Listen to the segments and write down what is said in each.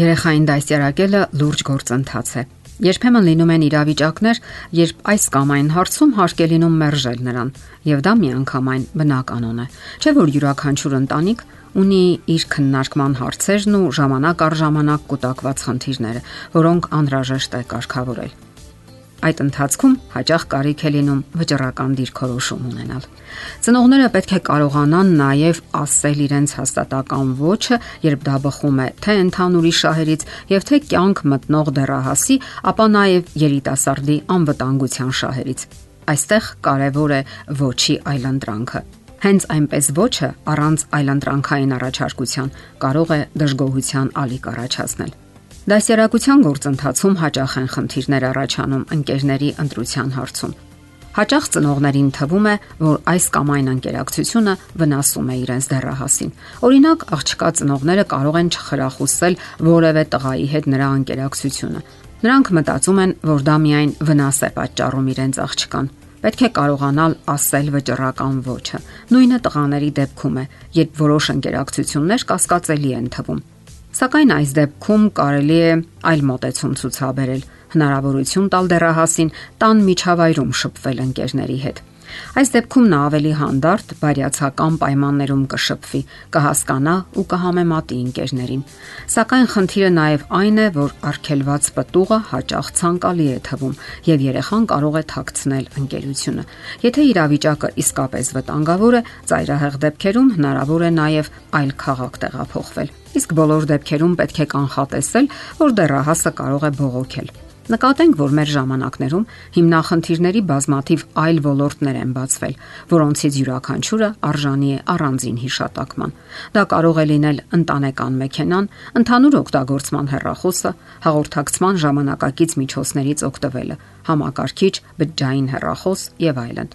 Երեխային դասյարակելը լուրջ գործընթաց է։ Երբեմն լինում են իրավիճակներ, երբ այս կամ այն հարցում հարկ է լինում մերժել նրան, եւ դա միանգամայն բնականon է։ Չէ՞ որ յուրաքանչյուր ընտանիք ունի իր քննարկման հարցերն ու ժամանակ առ ժամանակ կուտակված խնդիրները, որոնք անհրաժեշտ է կարգավորել այդ ընթացքում հաճախ կարիք է լինում վճռական դիրքորոշում ունենալ։ Ծնողները պետք է կարողանան նաև ասել իրենց հաստատական ոչը, երբ դա բխում է թե ընդհանուրի շահերից եւ թե կյանք մտնող դեռահասի, ապա նաև երիտասարդի անվտանգության շահերից։ Այստեղ կարևոր է ոչի այլընտրանքը։ Հենց այնպես ոչը առանց այլընտրանքային առաջարկության կարող է դժգոհության ալիք առաջացնել։ Դասերակցության գործընթացում հաճախ են խնդիրներ առաջանում ընկերների ընտրության հարցում։ Հաճախ ծնողներին թվում է, որ այս կամ այն անկերակցությունը վնասում է իրենց դեռահասին։ Օրինակ, աղջկա ծնողները կարող են չխրախուսել որևէ տղայի հետ նրա անկերակցությունը։ Նրանք մտածում են, որ դա միայն վնաս է պատճառում իրենց աղջկան։ Պետք է կարողանալ ասել վճռական ոչը։ Նույնը տղաների դեպքում է, երբ որոշ ընկերակցություններ կասկածելի են թվում։ Սակայն այս դեպքում կարելի է այլ մոտեցում ցուցաբերել, հնարավորություն տալ դեռահասին տան միջավայրում շփվել ընկերների հետ։ Այս դեպքում նա ավելի հանդարտ, բարյացակամ պայմաններում կշփվի, կհասկանա ու կհամեմատի ընկերներին։ Սակայն խնդիրը նաև այն է, որ արգելված պտուղը հաճախ ցանկալի է թվում եւ երեխան կարող է թաքցնել ընկերությունը։ Եթե իրավիճակը իսկապես վտանգավոր է, ծայրահեղ դեպքերում հնարավոր է նաև այլ քաղաք տեղափոխվել։ Իսկ բոլոր դեպքերում պետք է կանխատեսել, որ դեռահասը կարող է բողոքել։ Նկատենք, որ մեր ժամանակներում հիմնախնդիրների բազմաթիվ այլ ոլորտներ են բացվել, որոնցից յուրաքանչյուրը արժանի է առանձին հիշատակման։ Դա կարող է լինել ընտանեկան մեքենան, ընդհանուր օգտագործման հեռախոսը, հաղորդակցման ժամանակակից միջոցներից օգտվելը, համակարգիչ, բջջային հեռախոս եւ այլն։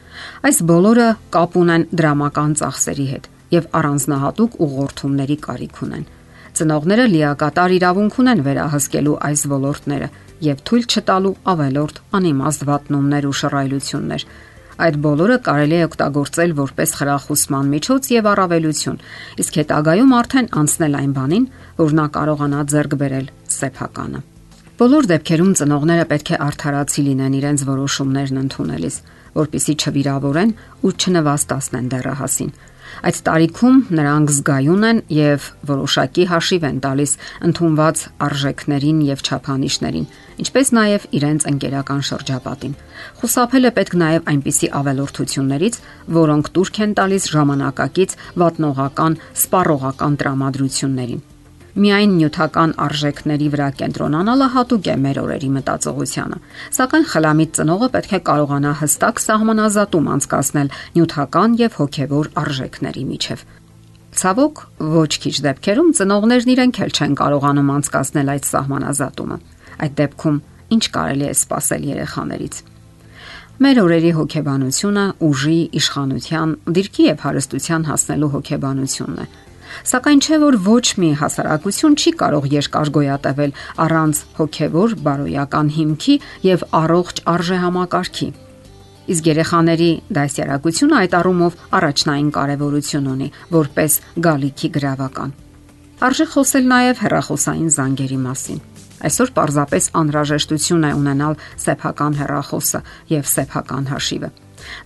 Այս բոլորը կապ ունեն դրամական ծախսերի հետ եւ առանձնահատուկ ուղղորդումների կարիք ունեն։ Ծնողները լիակատար իրավունք ունեն վերահսկելու այս ոլորտները եւ թույլ չտալու ավելորտ անիմաստ վատնումներ ու շռայլություններ։ Այդ բոլորը կարելի է օգտագործել որպես խրախուսման միջոց եւ առավելություն, իսկ հետագայում արդեն անցնել այն բանին, որ նա կարողանա ձեռք բերել սեփականը։ Բոլոր դեպքերում ծնողները պետք է արդարացի լինեն իրենց որոշումներն ընդունելիս, որpիսի չվիրավորեն ու չնվաստացնեն դեռահասին Այդ տարիքում նրանք զգայուն են եւ որոշակի հաշիվ են տալիս ընդունված արժեքներին եւ չափանիշներին, ինչպես նաեւ իրենց ընկերական շրջապատին։ Խուսափել է պետք նաեւ այնպիսի ավելորդություններից, որոնք դուրք են տալիս ժամանակակից վատնողական, սպառողական տրամադրություններին Միայն նյութական արժեքների վրա կենտրոնանալը հատուկ է մեր օրերի մտածողությանը, սակայն խլամիտ ծնողը պետք է կարողանա հստակ սահմանազատում անցկасնել նյութական եւ հոգեվոր արժեքների միջև։ Ցավոք, ոչ քիչ դեպքերում ծնողներն իրենք էլ չեն կարողանում անցկасնել այդ սահմանազատումը։ Այդ դեպքում ինչ կարելի է սпасել երեխաներից։ Մեր օրերի հոգեբանությունը ուժի, իշխանության, դիրքի եւ հարստության հասնելու հոգեբանությունն է։ Սակայն չէ որ ոչ մի հասարակություն չի կարող երկար գոյատևել առանց հոգևոր բարոյական հիմքի եւ առողջ արժեհամակարգի։ Իսկ երեխաների դասյարակությունը այդ առումով առաջնային կարևորություն ունի որպես գալիքի գրավական։ Արժե խոսել նաև հերախոսային զանգերի մասին։ Այսօր պարզապես անհրաժեշտություն է ունենալ սեփական հերախոսը եւ սեփական հաշիվը։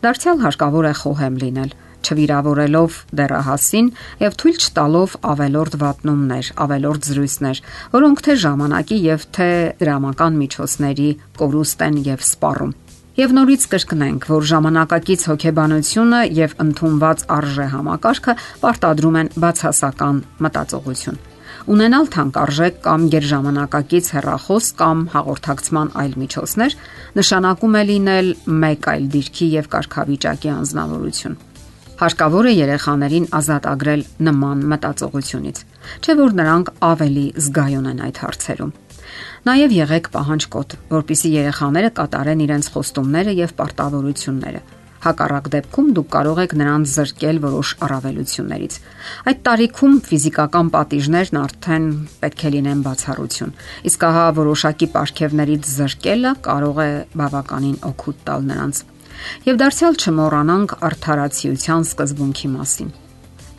Դարձյալ հարկավոր է խոհեմ լինել չվիրավորելով դեռահասին եւ թույլ չտալով ավելորդ վատնումներ, ավելորդ զրույցներ, որոնք թե ժամանակի եւ թե դրամական միջոցների կորուստ են եւ սպառում։ Եվ նորից կրկնենք, որ ժամանակակից հոգեբանությունը եւ ընդունված արժե համակարգը պարտադրում են բացասական մտածողություն ունենալ թանկարժեք կամ գերժամանակակից հեռախոս կամ հաղորդակցման այլ միջոցներ նշանակում է լինել մեկ այլ դիրքի եւ կարգավիճակի անznավորություն։ Հարկավոր է երեխաներին ազատ ագրել նման մտածողությունից, չէ որ նրանք ավելի զգայուն են այդ հարցերում։ Նաև եղեք պահանջկոտ, որpիսի երեխաները կատարեն իրենց խոստումները եւ պարտավորությունները։ Հակառակ դեպքում դուք կարող եք նրանց զրկել որոշ առավելություններից։ Այդ տարիքում ֆիզիկական պատիժներն արդեն պետք է լինեն բացառություն։ Իսկ ահա որոշակի ապարքևներից զրկելը կարող է բավականին օգուտ տալ նրանց եւ դարձյալ չմոռանանք արդարացիության սկզբունքի մասին։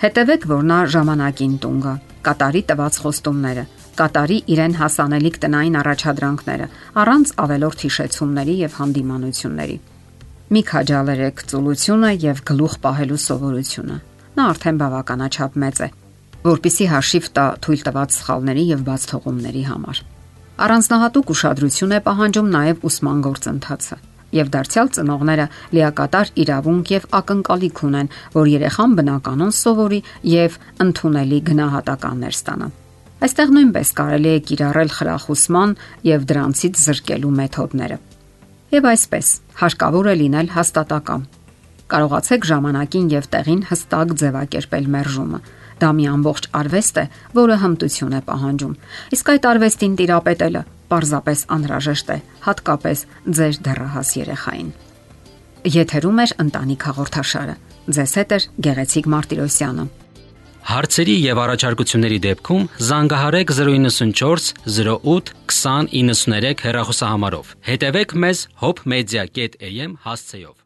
Հետևեք, որ նա ժամանակին տուն գա, կատարի տված խոստումները, կատարի իրեն հասանելիք տնային առաջադրանքները առանց ավելորդ հիշեցումների եւ հանդիմանությունների։ Մի քաջալերեք ծուլությունը եւ գլուխ պահելու սովորությունը։ Նա արդեն բավականաչափ մեծ է, որpիսի հաշիվ տա թույլ տված սխալների եւ բաց թողումների համար։ Առանձնահատուկ ուշադրություն է պահանջում նաեւ ուսման գործընթացը եւ դարձյալ ծնողները լիակատար իրավունք եւ ակնկալիք ունեն, որ երեխան բնականon սովորի եւ ընդունելի գնահատականներ ստանա։ Այստեղ նույնպես կարելի է կիրառել խրախուսման եւ դրանցից զրկելու մեթոդները։ Եվ այսպես, հարկավոր է լինել հաստատակամ։ Կարողացեք ժամանակին եւ տեղին հստակ ձևակերպել մերժումը։ Դա մի ամբողջ արվեստ է, որը հմտություն է պահանջում։ Իսկ այդ արվեստին տիրապետելը պարզապես անհրաժեշտ է, հատկապես ձեր դեռահաս երեխային։ Եթերում է ընտանիք հաղորդաշարը։ Ձեզ հետ է Գեղեցիկ Մարտիրոսյանը։ Հարցերի եւ առաջարկությունների դեպքում զանգահարեք 094 08 2093 հեռախոսահամարով։ Հետևեք մեզ hopmedia.am հասցեով։